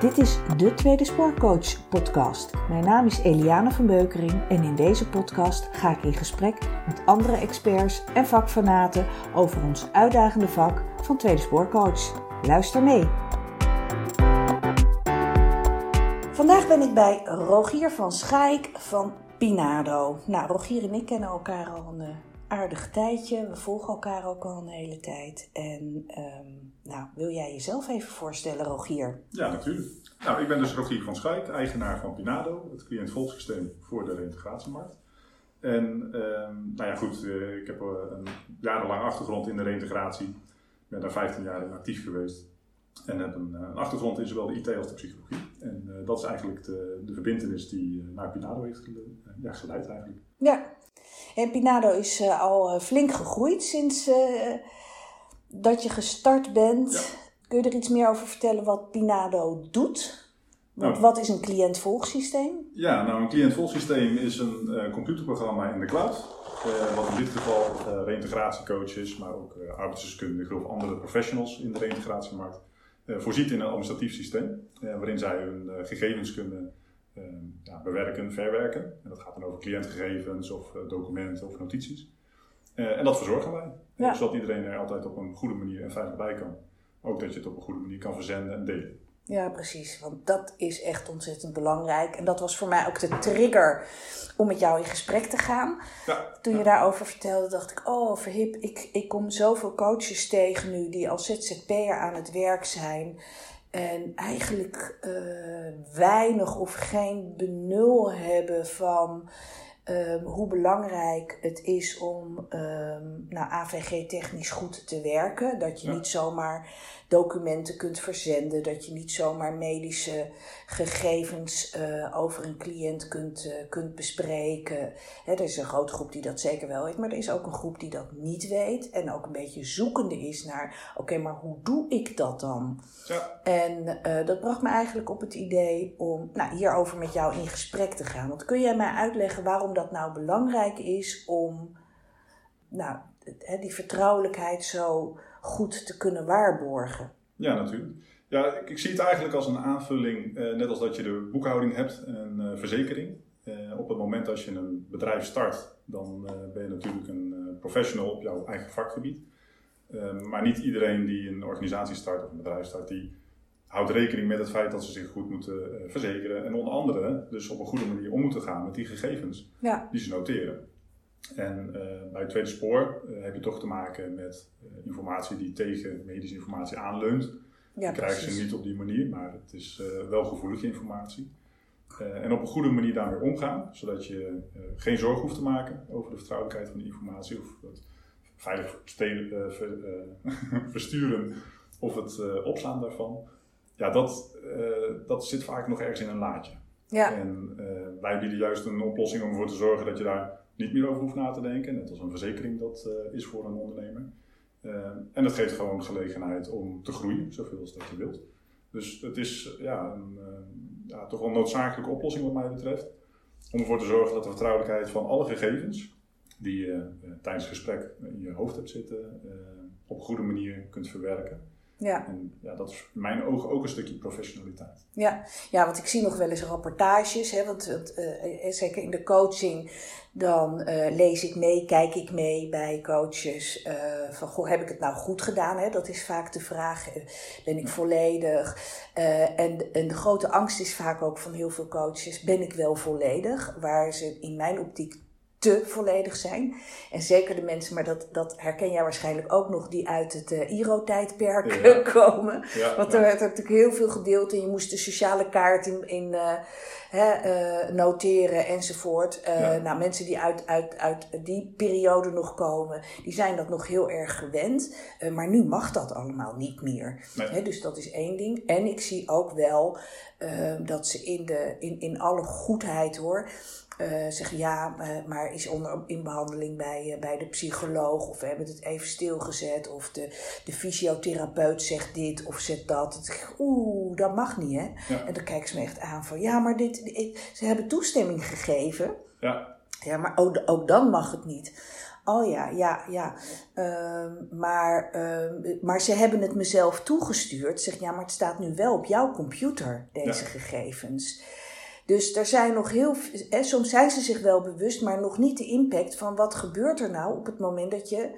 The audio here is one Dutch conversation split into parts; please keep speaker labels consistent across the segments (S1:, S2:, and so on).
S1: Dit is de Tweede Spoorcoach podcast. Mijn naam is Eliane van Beukering en in deze podcast ga ik in gesprek met andere experts en vakfanaten over ons uitdagende vak van Tweede Spoorcoach. Luister mee. Vandaag ben ik bij Rogier van Schaik van Pinado. Nou, Rogier en ik kennen elkaar al een aardig tijdje. We volgen elkaar ook al een hele tijd. En ehm, nou, wil jij jezelf even voorstellen, Rogier?
S2: Ja, natuurlijk. Nou, ik ben dus Rogier van Schaik, eigenaar van Pinado, het cliënt-volgsysteem voor de reintegratiemarkt. En ehm, nou ja, goed, eh, ik heb uh, een jarenlang achtergrond in de reintegratie. Ik ben daar 15 jaar in actief geweest. En heb een, eh, een achtergrond in zowel de IT als de psychologie. En dat is eigenlijk de, de verbindenis die naar Pinado heeft ja, geleid eigenlijk.
S1: Ja, en Pinado is al flink gegroeid sinds dat je gestart bent. Kun je er iets meer over vertellen wat Pinado doet? Want nou, wat is een cliëntvolgsysteem?
S2: Ja, nou een cliëntvolgsysteem is een uh, computerprogramma in de cloud. Uh, wat in dit geval uh, reïntegratiecoaches, maar ook arbeidsdeskundigen of andere professionals in de reïntegratiemarkt voorziet in een administratief systeem. waarin zij hun gegevens kunnen ja, bewerken, verwerken. En dat gaat dan over cliëntgegevens of documenten of notities. en dat verzorgen wij. Ja. Zodat iedereen er altijd op een goede manier en veilig bij kan. Ook dat je het op een goede manier kan verzenden en delen.
S1: Ja, precies. Want dat is echt ontzettend belangrijk. En dat was voor mij ook de trigger om met jou in gesprek te gaan. Ja, Toen je daarover vertelde, dacht ik: Oh, verhip, ik, ik kom zoveel coaches tegen nu die als ZZP'er aan het werk zijn. En eigenlijk uh, weinig of geen benul hebben van um, hoe belangrijk het is om um, nou, AVG-technisch goed te werken. Dat je niet zomaar documenten kunt verzenden, dat je niet zomaar medische gegevens uh, over een cliënt kunt, uh, kunt bespreken. He, er is een grote groep die dat zeker wel weet, maar er is ook een groep die dat niet weet en ook een beetje zoekende is naar: oké, maar hoe doe ik dat dan? Ja. En uh, dat bracht me eigenlijk op het idee om nou, hierover met jou in gesprek te gaan. Want kun jij mij uitleggen waarom dat nou belangrijk is om nou, die vertrouwelijkheid zo goed te kunnen waarborgen.
S2: Ja, natuurlijk. Ja, ik, ik zie het eigenlijk als een aanvulling, eh, net als dat je de boekhouding hebt en uh, verzekering. Uh, op het moment als je een bedrijf start, dan ben je natuurlijk een professional op jouw eigen vakgebied. maar niet iedereen die een organisatie start of een bedrijf start, die houdt rekening met het feit dat ze zich goed moeten verzekeren. En onder andere dus op een goede manier om moeten gaan met die gegevens ja. die ze noteren. En uh, bij het tweede spoor uh, heb je toch te maken met uh, informatie die tegen medische informatie aanleunt. Ja, je krijgt ze niet op die manier, maar het is wel gevoelige informatie. en op een goede manier daarmee omgaan, zodat je geen zorg hoeft te maken over de vertrouwelijkheid van die informatie of het veilig stelen, versturen of het opslaan daarvan. Ja, dat, dat zit vaak nog ergens in een laadje. Ja. En wij bieden juist een oplossing om ervoor te zorgen dat je daar niet meer over hoeft na te denken. Net als een verzekering dat uh, is voor een ondernemer. En dat geeft gewoon gelegenheid om te groeien, zoveel als dat je wilt. Dus het is ja, een, ja, toch wel een noodzakelijke oplossing wat mij betreft. Om ervoor te zorgen dat de vertrouwelijkheid van alle gegevens die je tijdens het gesprek in je hoofd hebt zitten, op een goede manier kunt verwerken. Ja. En ja, dat is in mijn ogen ook een stukje professionaliteit.
S1: Ja, ja want ik zie nog wel eens rapportages, hè, want uh, zeker in de coaching, dan uh, lees ik mee, kijk ik mee bij coaches uh, van, goh, heb ik het nou goed gedaan? Hè? Dat is vaak de vraag, ben ik volledig? en, en de grote angst is vaak ook van heel veel coaches, ben ik wel volledig? Waar ze in mijn optiek te volledig zijn. En zeker de mensen, maar dat, dat herken jij waarschijnlijk ook nog, die uit het uh, IRO-tijdperk komen. Want er werd natuurlijk heel veel gedeeld en je moest de sociale kaart in, in uh, hè, uh, noteren enzovoort. Nou, mensen die uit, uit, uit die periode nog komen, die zijn dat nog heel erg gewend. maar nu mag dat allemaal niet meer. Hè, dus dat is één ding. En ik zie ook wel dat ze in, de, in, in alle goedheid hoor zeggen ja, uh, maar is onder in behandeling bij, uh, bij de psycholoog of we hebben het even stilgezet of de, de fysiotherapeut zegt dit of zegt dat. Oeh, dat mag niet hè. En dan kijken ze me echt aan van ja, maar dit, ze hebben toestemming gegeven. Ja. Ja, maar ook, ook dan mag het niet. Oh ja, ja, ja. Ehm, maar, ehm, maar ze hebben het mezelf toegestuurd. Zeg ja, maar het staat nu wel op jouw computer, deze gegevens. Dus er zijn nog heel hè, soms zijn ze zich wel bewust, maar nog niet de impact van wat gebeurt er nou op het moment dat je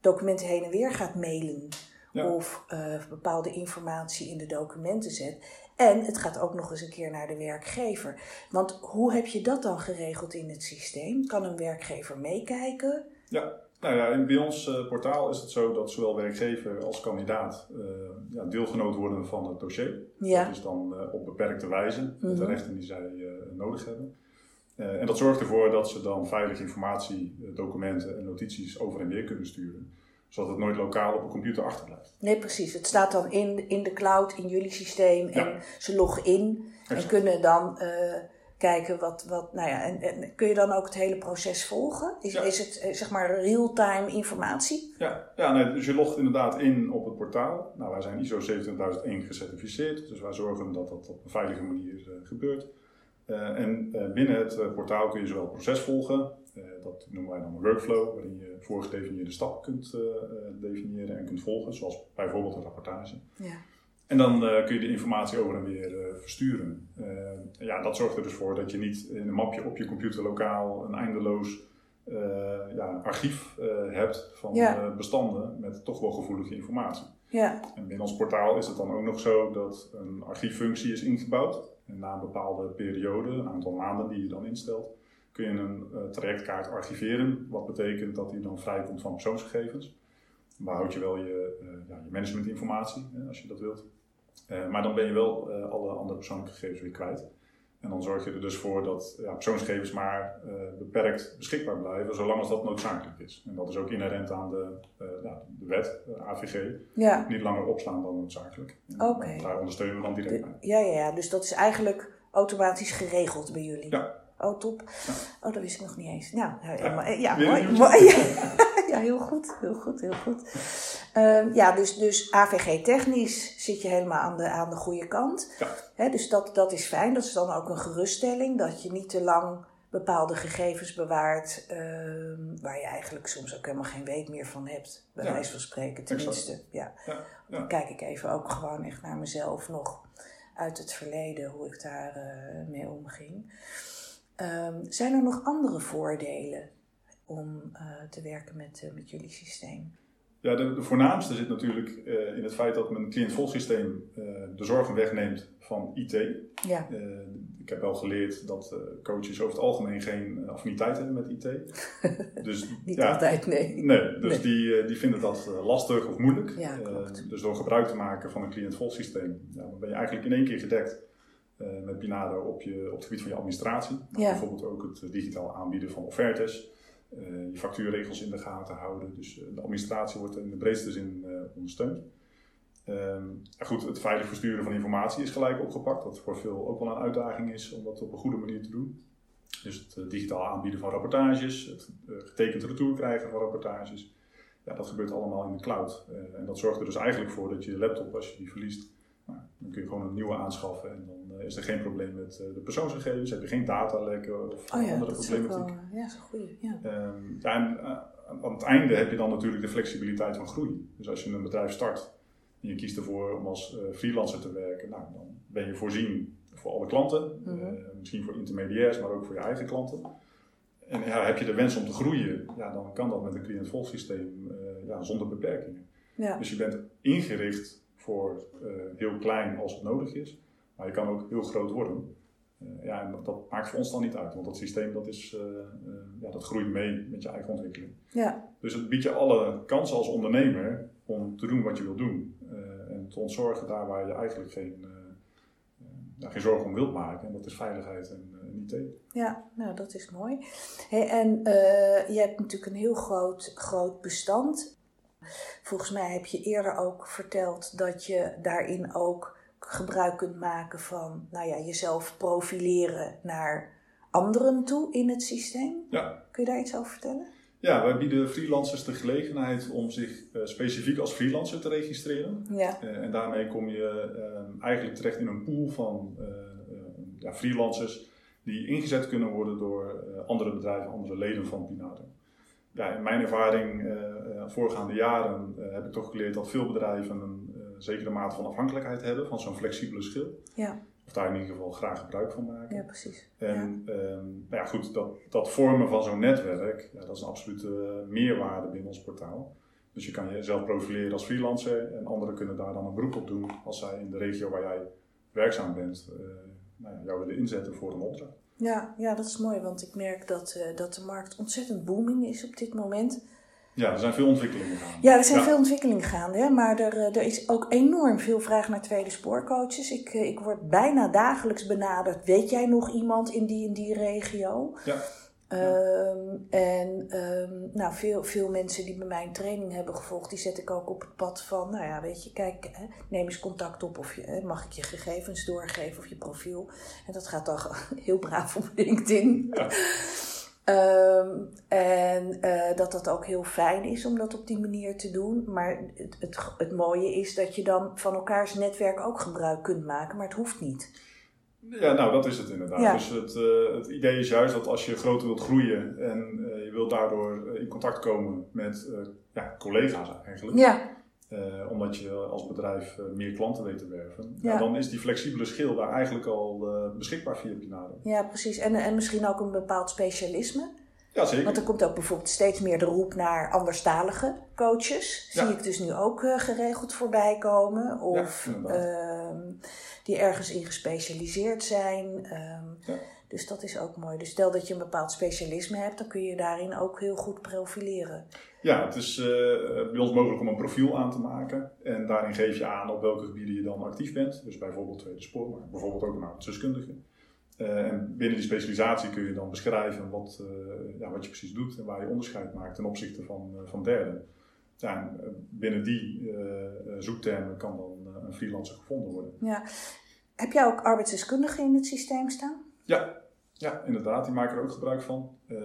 S1: documenten heen en weer gaat mailen. Of uh, bepaalde informatie in de documenten zet. En het gaat ook nog eens een keer naar de werkgever. Want hoe heb je dat dan geregeld in het systeem? Kan een werkgever meekijken?
S2: Ja, nou ja, bij ons uh, portaal is het zo dat zowel werkgever als kandidaat uh, ja, deelgenoot worden van het dossier. Ja. Dat is dan uh, op beperkte wijze, met de mhm. rechten die zij nodig hebben. en dat zorgt ervoor dat ze dan veilig informatie, documenten en notities over en weer kunnen sturen zodat het nooit lokaal op een computer achterblijft.
S1: Nee, precies. Het staat dan in, in de cloud, in jullie systeem. En ze loggen in en kunnen dan uh, kijken wat, wat nou ja, en, en, kun je dan ook het hele proces volgen? Is, is het eh, zeg maar real-time informatie?
S2: Ja, ja nee, dus je logt inderdaad in op het portaal. Nou, wij zijn ISO 27001 gecertificeerd, dus wij zorgen dat dat op een veilige manier uh, gebeurt. Uh, en binnen het portaal kun je zowel het proces volgen, dat noemen wij dan een workflow, waarin je voorgedefinieerde stappen kunt definiëren en kunt volgen, zoals bijvoorbeeld een rapportage. Ja. En dan uh, kun je de informatie over en weer uh, versturen. Uh, ja, dat zorgt er dus voor dat je niet in een mapje op je computer lokaal een eindeloos ja, archief hebt van bestanden met toch wel gevoelige informatie. Ja. En binnen ons portaal is het dan ook nog zo dat een archieffunctie is ingebouwd. En na een bepaalde periode, een aantal maanden die je dan instelt, kun je een trajectkaart archiveren. Wat betekent dat die dan vrijkomt van persoonsgegevens. Behoud je wel je, ja, je managementinformatie als je dat wilt. Eh, maar dan ben je wel uh, alle andere persoonlijke gegevens weer kwijt. En dan zorg je er dus voor dat ja, persoonsgegevens maar uh, beperkt beschikbaar blijven, zolang als dat noodzakelijk is. En dat is ook inherent aan de, ja, de wet, de AVG. Ja. Niet langer opslaan dan noodzakelijk. Daar ondersteunen we dan direct bij.
S1: Ja, ja, ja, dus dat is eigenlijk automatisch geregeld bij jullie.
S2: Ja.
S1: Oh, top. Oh, dat wist ik nog niet eens. Nou, ja, ja mooi. mooi. ja, heel goed, heel goed, heel goed. Uh, ja, dus, dus AVG technisch zit je helemaal aan de, aan de goede kant. Ja. dus dat, dat is fijn. Dat is dan ook een geruststelling dat je niet te lang bepaalde gegevens bewaart uh, waar je eigenlijk soms ook helemaal geen weet meer van hebt. Bij wijze van spreken, tenminste. Ja. ja. Dan kijk ik even ook gewoon echt naar mezelf nog uit het verleden, hoe ik daar uh, mee omging. Um, zijn er nog andere voordelen om uh, te werken met, uh, met jullie systeem?
S2: Ja, de, de voornaamste zit natuurlijk uh, in het feit dat mijn cliënt systeem de zorgen wegneemt van IT. Ja. ik heb wel geleerd dat coaches over het algemeen geen affiniteit hebben met IT.
S1: dus, Niet ja, altijd, nee.
S2: Nee, dus Die, die vinden dat lastig of moeilijk. Ja, dus door gebruik te maken van een cliënt systeem, ja, dan ben je eigenlijk in één keer gedekt uh, met Binado op, je, op het gebied van je administratie. Bijvoorbeeld ook het digitaal aanbieden van offertes. Uh, je factuurregels in de gaten houden. Dus uh, de administratie wordt in de breedste zin ondersteund. Um, goed, het veilig versturen van informatie is gelijk opgepakt. Wat voor veel ook wel een uitdaging is om dat op een goede manier te doen. Dus het digitaal aanbieden van rapportages, het getekend retour krijgen van rapportages. Ja, dat gebeurt allemaal in de cloud. en dat zorgt er dus eigenlijk voor dat je laptop, als je die verliest, nou, dan kun je gewoon een nieuwe aanschaffen en dan uh, is er geen probleem met uh, de persoonsgegevens, heb je geen datalekken of oh ja, andere problematiek.
S1: Wel, ja, zo goed. Ja.
S2: Um, ja, en uh, aan het einde heb je dan natuurlijk de flexibiliteit van groei. Dus als je een bedrijf start en je kiest ervoor om als freelancer te werken, nou, dan ben je voorzien voor alle klanten, mm -hmm. misschien voor intermediairs, maar ook voor je eigen klanten. En ja, heb je de wens om te groeien, ja, dan kan dat met een cliënt-volgsysteem ja, zonder beperkingen. Ja. Dus je bent ingericht voor uh, heel klein als het nodig is. Maar je kan ook heel groot worden. Uh, ja, en dat, maakt voor ons dan niet uit, want dat systeem dat is, uh, ja, dat groeit mee met je eigen ontwikkeling. Ja. Dus het biedt je alle kansen als ondernemer om te doen wat je wil doen. en te ontzorgen daar waar je eigenlijk geen, ja, geen zorgen om wilt maken. En dat is veiligheid en, en IT.
S1: Ja, nou dat is mooi. Hey, en je hebt natuurlijk een heel groot, groot bestand. Volgens mij heb je eerder ook verteld dat je daarin ook gebruik kunt maken van nou ja, jezelf profileren naar anderen toe in het systeem. Ja. Kun je daar iets over vertellen?
S2: Ja, wij bieden freelancers de gelegenheid om zich uh, specifiek als freelancer te registreren. Ja. Uh, en daarmee kom je uh, eigenlijk terecht in een pool van ja, freelancers die ingezet kunnen worden door andere bedrijven, andere leden van Pinado. ja, in mijn ervaring, voorgaande jaren, heb ik toch geleerd dat veel bedrijven een zekere mate van afhankelijkheid hebben van zo'n flexibele schil. Ja. Of daar in ieder geval graag gebruik van maken.
S1: Ja, precies.
S2: En ja. Ehm, nou ja, goed, dat, dat vormen van zo'n netwerk, ja, dat is een absolute meerwaarde binnen ons portaal. Dus je kan jezelf profileren als freelancer en anderen kunnen daar dan een beroep op doen als zij in de regio waar jij werkzaam bent, uh, nou ja, jou willen inzetten voor een opdracht.
S1: Ja, ja, dat is mooi, want ik merk dat, uh, dat de markt ontzettend booming is op dit moment.
S2: Ja, er zijn veel ontwikkelingen gaande.
S1: Ja, er zijn veel ontwikkelingen gaande, hè? maar er, eh, er is ook enorm veel vraag naar tweede spoorcoaches. Ik, ik word bijna dagelijks benaderd. Weet jij nog iemand in die in die regio? Ja. Ehm, en um, nou, veel, veel mensen die bij mij een training hebben gevolgd, die zet ik ook op het pad van, nou ja, weet je, kijk, hè, neem eens contact op of je, hè, mag ik je gegevens doorgeven of je profiel. En dat gaat dan heel braaf op LinkedIn. Ja. Um, en uh, dat dat ook heel fijn is om dat op die manier te doen. Maar het, het, het mooie is dat je dan van elkaars netwerk ook gebruik kunt maken, maar het hoeft niet.
S2: Ja, nou dat is het inderdaad. Dus het, uh, het idee is juist dat als je groter wilt groeien en uh, je wilt daardoor eh, in contact komen met ja, collega's eigenlijk. Ja. Omdat je als bedrijf meer klanten weet te werven. Ja. dan is die flexibele schil daar eigenlijk al beschikbaar via Pinado.
S1: Ja, precies. En, en misschien ook een bepaald specialisme.
S2: Ja, zeker.
S1: Want er komt ook bijvoorbeeld steeds meer de roep naar anderstalige coaches. Zie ik dus nu ook geregeld voorbij komen. Of, ja, die ergens in gespecialiseerd zijn. Ja. Dus dat is ook mooi. Dus stel dat je een bepaald specialisme hebt, dan kun je daarin ook heel goed profileren.
S2: Ja, het is uh, bij ons mogelijk om een profiel aan te maken. En daarin geef je aan op welke gebieden je dan actief bent. Dus bijvoorbeeld tweede spoor, maar bijvoorbeeld ook een artsdeskundige. Uh, en binnen die specialisatie kun je dan beschrijven wat, uh, ja, wat je precies doet en waar je onderscheid maakt ten opzichte van, van derden. Ja, binnen die zoektermen kan dan een freelancer gevonden worden.
S1: Ja. Heb jij ook arbeidsdeskundigen in het systeem staan?
S2: Ja, ja inderdaad. Die maken er ook gebruik van. Uh,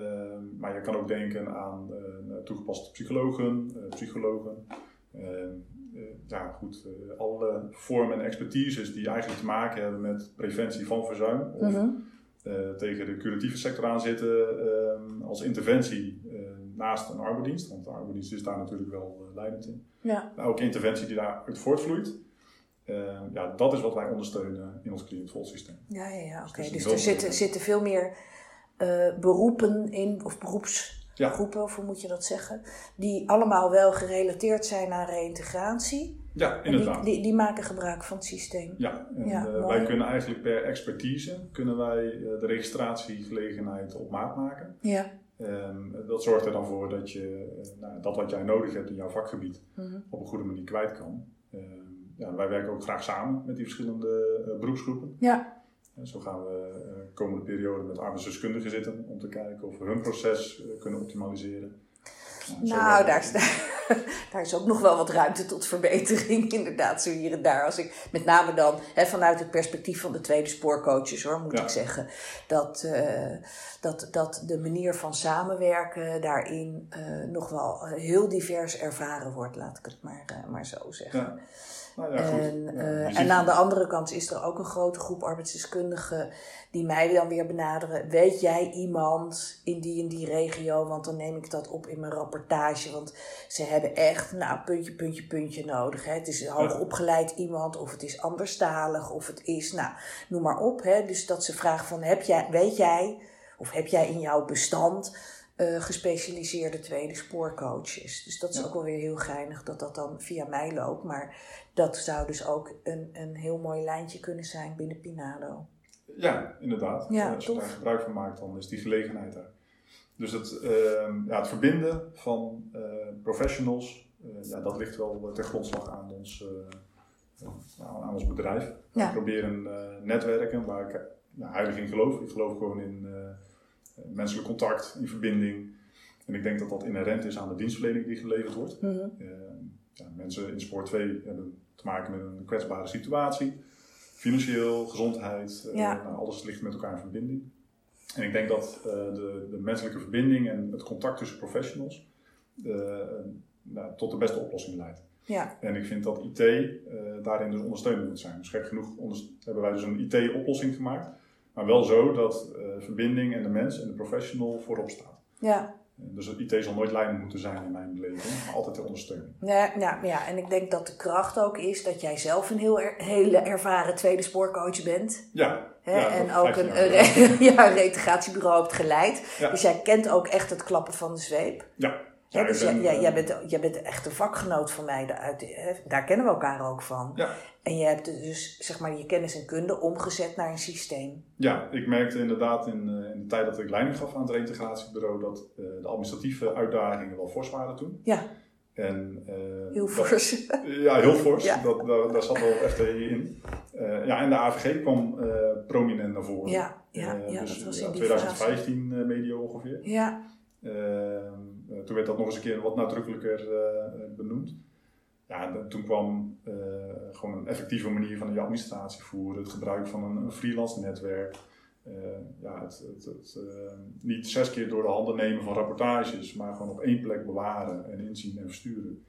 S2: maar je kan ook denken aan uh, toegepaste psychologen, uh, psychologen. Ehm, ja, goed, alle vormen en expertises die eigenlijk te maken hebben met preventie van verzuim. Of mhm. tegen de curatieve sector aan zitten ehm, als interventie naast een arbeidsdienst. Want de arbeidsdienst is daar natuurlijk wel leidend in. Ja. Maar ook interventie die daaruit voortvloeit. Uh, ja, dat is wat wij ondersteunen in ons cliëntvol systeem.
S1: Ja, ja, ja oké. Dus, dus er zitten, zitten veel meer uh, beroepen in, of beroepsgroepen, ja. of hoe moet je dat zeggen, die allemaal wel gerelateerd zijn aan reïntegratie.
S2: Ja, inderdaad.
S1: Die, die, die, maken gebruik van het systeem.
S2: Ja, en ja, uh, wij kunnen eigenlijk per expertise kunnen wij de registratiegelegenheid op maat maken. Ja. Um, dat zorgt er dan voor dat je nou, dat wat jij nodig hebt in jouw vakgebied mm -hmm. op een goede manier kwijt kan. Ja, wij werken ook graag samen met die verschillende uh, beroepsgroepen. Ja. En zo gaan we de uh, komende periode met arbeidsdeskundigen zitten om te kijken of we hun proces uh, kunnen optimaliseren.
S1: Nou, daar is, daar, is ook nog wel wat ruimte tot verbetering, inderdaad, zo hier en daar. Als ik met name dan hè, vanuit het perspectief van de tweede spoorcoaches, hoor, moet ik zeggen, dat, uh, dat, dat de manier van samenwerken daarin uh, nog wel heel divers ervaren wordt, laat ik het maar, uh, maar zo zeggen. Ja. Nou ja, en, uh, en aan de andere kant is er ook een grote groep arbeidsdeskundigen die mij dan weer benaderen. Weet jij iemand in die en die regio? Want dan neem ik dat op in mijn rapportage. Want ze hebben echt, nou, puntje, puntje, puntje nodig. Hè. Het is een hoogopgeleid iemand, of het is anderstalig, of het is, nou, noem maar op. Hè. Dus dat ze vragen van, heb jij, weet jij, of heb jij in jouw bestand uh, gespecialiseerde tweede spoorcoaches. Dus dat is ook wel weer heel geinig dat dat dan via mij loopt. Maar dat zou dus ook een, een heel mooi lijntje kunnen zijn binnen Pinado.
S2: Ja, inderdaad. Ja, Als je daar gebruik van maakt, dan is die gelegenheid er. Dus het, uh, ja, het verbinden van uh, professionals, ja, dat ligt wel ten grondslag aan ons, aan ons bedrijf. Ja. We proberen netwerken waar ik nou, heilig in geloof. Ik geloof gewoon in menselijk contact, in verbinding. En ik denk dat dat inherent is aan de dienstverlening die geleverd wordt. Mm -hmm. ja, mensen in Sport 2 hebben te maken met een kwetsbare situatie. Financieel, gezondheid, eh, ja. nou, alles ligt met elkaar in verbinding. En ik denk dat uh, de, de, menselijke verbinding en het contact tussen professionals uh, nou, tot de beste oplossing leidt. Ja. En ik vind dat IT daarin dus ondersteunend moet zijn. Dus gek genoeg hebben wij dus een IT-oplossing gemaakt. Maar wel zo dat verbinding en de mens en de professional voorop staat. Ja. Dus het IT zal nooit leidend moeten zijn in mijn beleving, maar altijd ter ondersteuning.
S1: Ja, ja, ja, en ik denk dat de kracht ook is dat jij zelf een heel er, hele ervaren tweede spoorcoach bent.
S2: Ja.
S1: Hè?
S2: ja,
S1: en ook
S2: 15
S1: een, ja, reintegratiebureau hebt geleid.
S2: Ja.
S1: Dus jij kent ook echt het klappen van de zweep.
S2: Ja.
S1: Ja, dus
S2: ben,
S1: jij, jij,
S2: eh,
S1: bent, jij bent echt een vakgenoot van mij. Daaruit, hè? Daar kennen we elkaar ook van.
S2: Ja.
S1: En je hebt dus zeg maar, je kennis en kunde omgezet naar een systeem.
S2: Ja, ik merkte inderdaad in, eh, in de tijd dat ik leiding gaf aan het reintegratiebureau dat eh, de administratieve uitdagingen wel fors waren toen.
S1: Ja,
S2: En,
S1: heel
S2: dat-
S1: fors.
S2: Ja, heel fors.
S1: Ja.
S2: Dat, daar, daar zat wel FTI in. Ja, en de AVG kwam prominent naar voren.
S1: Ja, ja, ja,
S2: dus,
S1: dat was in die
S2: 2015 eh, medio ongeveer.
S1: Ja,
S2: Eh, eh, toen werd dat nog eens een keer wat nadrukkelijker eh, benoemd. Ja, en toen kwam eh, gewoon een effectieve manier van je administratie voeren, het gebruik van een, een freelance netwerk. Eh, ja, het, het, het, niet zes keer door de handen nemen van rapportages, maar gewoon op één plek bewaren en inzien en versturen.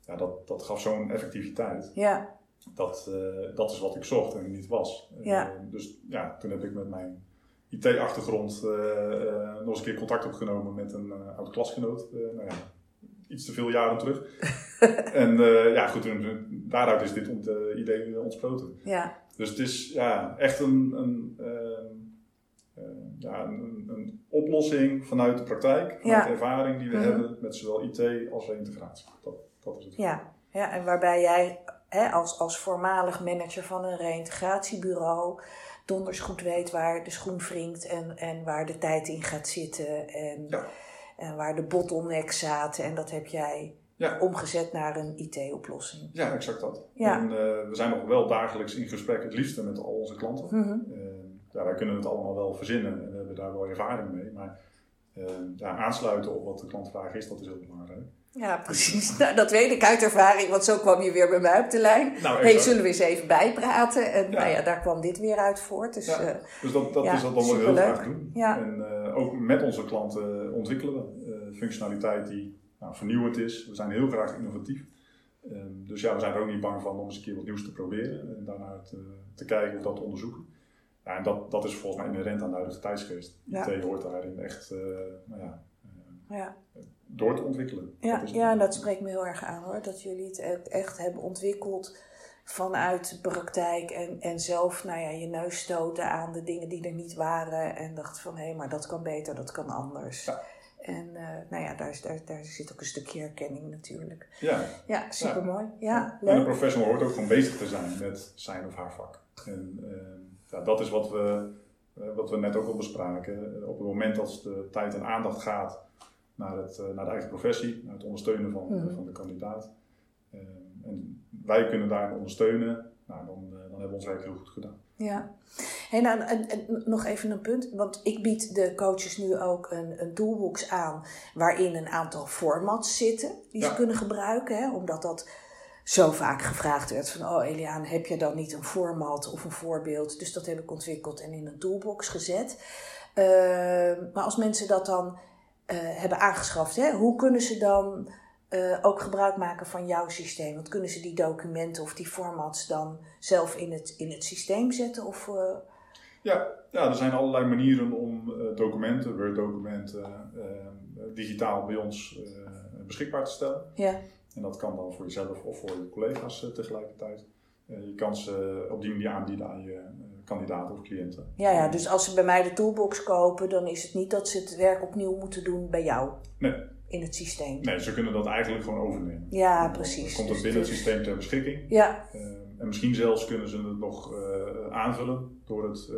S2: Ja, dat, dat gaf zo'n effectiviteit.
S1: ja,
S2: Dat, dat is wat ik zocht en niet was.
S1: Ja.
S2: dus ja, toen heb ik met mijn IT-achtergrond eh, eh, nog eens een keer contact opgenomen met een eh oud klasgenoot. Nou ja, iets te veel jaren terug. en ja, goed, daaruit is dit ont- idee ontsproten.
S1: ja,
S2: Dus het is ja, echt een, een, ehm, eh, ja, een, een oplossing vanuit de praktijk, vanuit
S1: Ja.
S2: de ervaring die we
S1: Mhm.
S2: hebben met zowel IT als integratie. Dat, dat is het.
S1: ja. ja. En waarbij jij hè, als, als voormalig manager van een reïntegratiebureau donders goed weet waar de schoen wringt en, en waar de tijd in gaat zitten en,
S2: Ja.
S1: en waar de bottlenecks zaten. En dat heb jij
S2: Ja.
S1: omgezet naar een IT-oplossing.
S2: Ja, exact dat.
S1: Ja.
S2: En eh, we zijn nog wel dagelijks in gesprek, het liefste met al onze klanten.
S1: Mhm.
S2: Eh, ja, wij kunnen het allemaal wel verzinnen en we hebben daar wel ervaring mee. Maar ja, aansluiten op wat de klant vraagt is, dat is heel belangrijk.
S1: Ja, precies. Nou, dat weet ik uit ervaring, want zo kwam je weer bij mij op de lijn.
S2: Nou,
S1: hey, zullen we eens even bijpraten? En
S2: Ja.
S1: nou ja, daar kwam dit weer uit voort. Dus
S2: Ja.
S1: eh,
S2: Dus dat, dat
S1: Ja,
S2: is wat we heel graag doen. En eh, ook met onze klanten ontwikkelen we eh, functionaliteit die nou, vernieuwend is. We zijn heel graag innovatief. Ehm, dus ja, we zijn er ook niet bang van om eens een keer wat nieuws te proberen en daarna te, te kijken of dat te onderzoeken. Ja, en dat, dat is volgens mij inherent aan de huidige tijdsgeest. IT hoort daarin echt eh, nou ja,
S1: ja.
S2: Door te ontwikkelen.
S1: Ja,
S2: Dat
S1: ja, dat spreekt me heel erg aan hoor. Dat jullie het echt- hebben ontwikkeld vanuit de praktijk en, en zelf nou ja, je neus stoten aan de dingen die er niet waren. En dacht van hé, maar dat kan beter, dat kan anders.
S2: Ja.
S1: En eh, nou ja, daar, is- daar, daar zit ook een stukje herkenning natuurlijk.
S2: Ja,
S1: Ja, supermooi. Ja,
S2: En een professional hoort ook gewoon bezig te zijn met zijn of haar vak. En eh, ja, dat is wat we, eh, wat we net ook al bespraken. Op het moment dat de tijd en aandacht gaat naar, het, eh, naar de eigen professie, naar het ondersteunen van,
S1: Mhm.
S2: van de kandidaat. eh, en wij kunnen daarin ondersteunen, nou, dan, eh, dan hebben we ons werk heel goed gedaan.
S1: Ja. Hey, nou, en, en nog even een punt, want ik bied de coaches nu ook een, een toolbox aan waarin een aantal formats zitten die ze kunnen gebruiken, hè, omdat dat zo vaak gevraagd werd van, oh Eliaan, heb je dan niet een format of een voorbeeld? Dus dat heb ik ontwikkeld en in een toolbox gezet. Ehm, maar als mensen dat dan eh, hebben aangeschaft, hè, hoe kunnen ze dan eh, ook gebruik maken van jouw systeem? Want kunnen ze die documenten of die formats dan zelf in het, in het systeem zetten? Of, eh,
S2: Ja, ja, er zijn allerlei manieren om eh, documenten, Word-documenten, eh, digitaal bij ons eh, beschikbaar te stellen.
S1: ja,
S2: En dat kan dan voor jezelf of voor je collega's eh, tegelijkertijd. Eh, je kan ze op die manier aanbieden aan je eh, kandidaten of cliënten.
S1: ja, ja, dus als ze bij mij de toolbox kopen, dan is het niet dat ze het werk opnieuw moeten doen bij jou
S2: Nee,
S1: in het systeem.
S2: nee, ze kunnen dat eigenlijk gewoon overnemen.
S1: Ja,
S2: Dan
S1: precies.
S2: komt
S1: Dus
S2: het binnen
S1: het is-
S2: systeem ter beschikking.
S1: Ja,
S2: Eh, en misschien zelfs kunnen ze het nog eh, aanvullen door het, eh,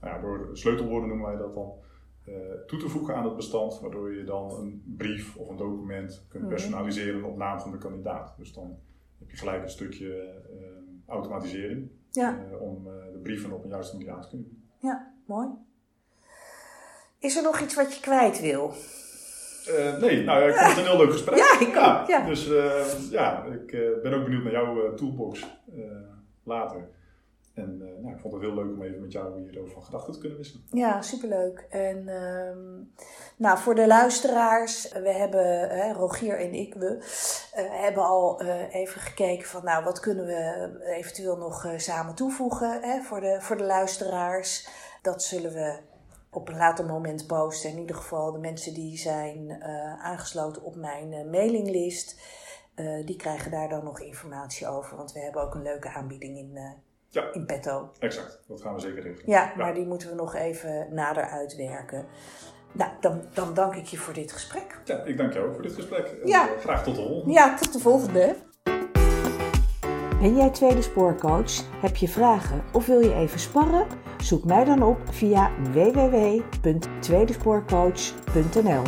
S2: nou ja, door sleutelwoorden noemen wij dat dan, eh, toe te voegen aan het bestand, waardoor je dan een brief of een document kunt
S1: Mhm.
S2: personaliseren op naam van de kandidaat. Dus dan heb je gelijk een stukje eh, automatisering
S1: ja,
S2: eh, om eh, de brieven op een juiste manier aan te kunnen doen.
S1: ja, mooi. Is er nog iets wat je kwijt wil?
S2: Eh, nee, nou ja, ik vond het een heel leuk gesprek.
S1: Ja, ik ook, ja.
S2: Dus ja, ik ben ook benieuwd naar jouw toolbox later. En eh, nou, ik vond het heel leuk om even met jou hierover van gedachten te kunnen wisselen.
S1: Ja, superleuk. En ehm, nou, voor de luisteraars, we hebben, hè, Rogier en ik, we eh, hebben al eh, even gekeken van, nou, wat kunnen we eventueel nog samen toevoegen hè, voor, de, voor de luisteraars. Dat zullen we op een later moment posten. In ieder geval de mensen die zijn aangesloten op mijn mailinglist. Die krijgen daar dan nog informatie over. Want we hebben ook een leuke aanbieding in,
S2: ja,
S1: in petto.
S2: Exact, dat gaan we zeker regelen.
S1: Ja, maar die moeten we nog even nader uitwerken. Nou, dan, dan dank ik je voor dit gesprek.
S2: Ja, ik dank jou ook voor dit gesprek. Ja. graag tot de volgende.
S1: Ja, tot de volgende. Ben jij tweede spoorcoach? Heb je vragen of wil je even sparren? Zoek mij dan op via www.tweedespoorcoach.nl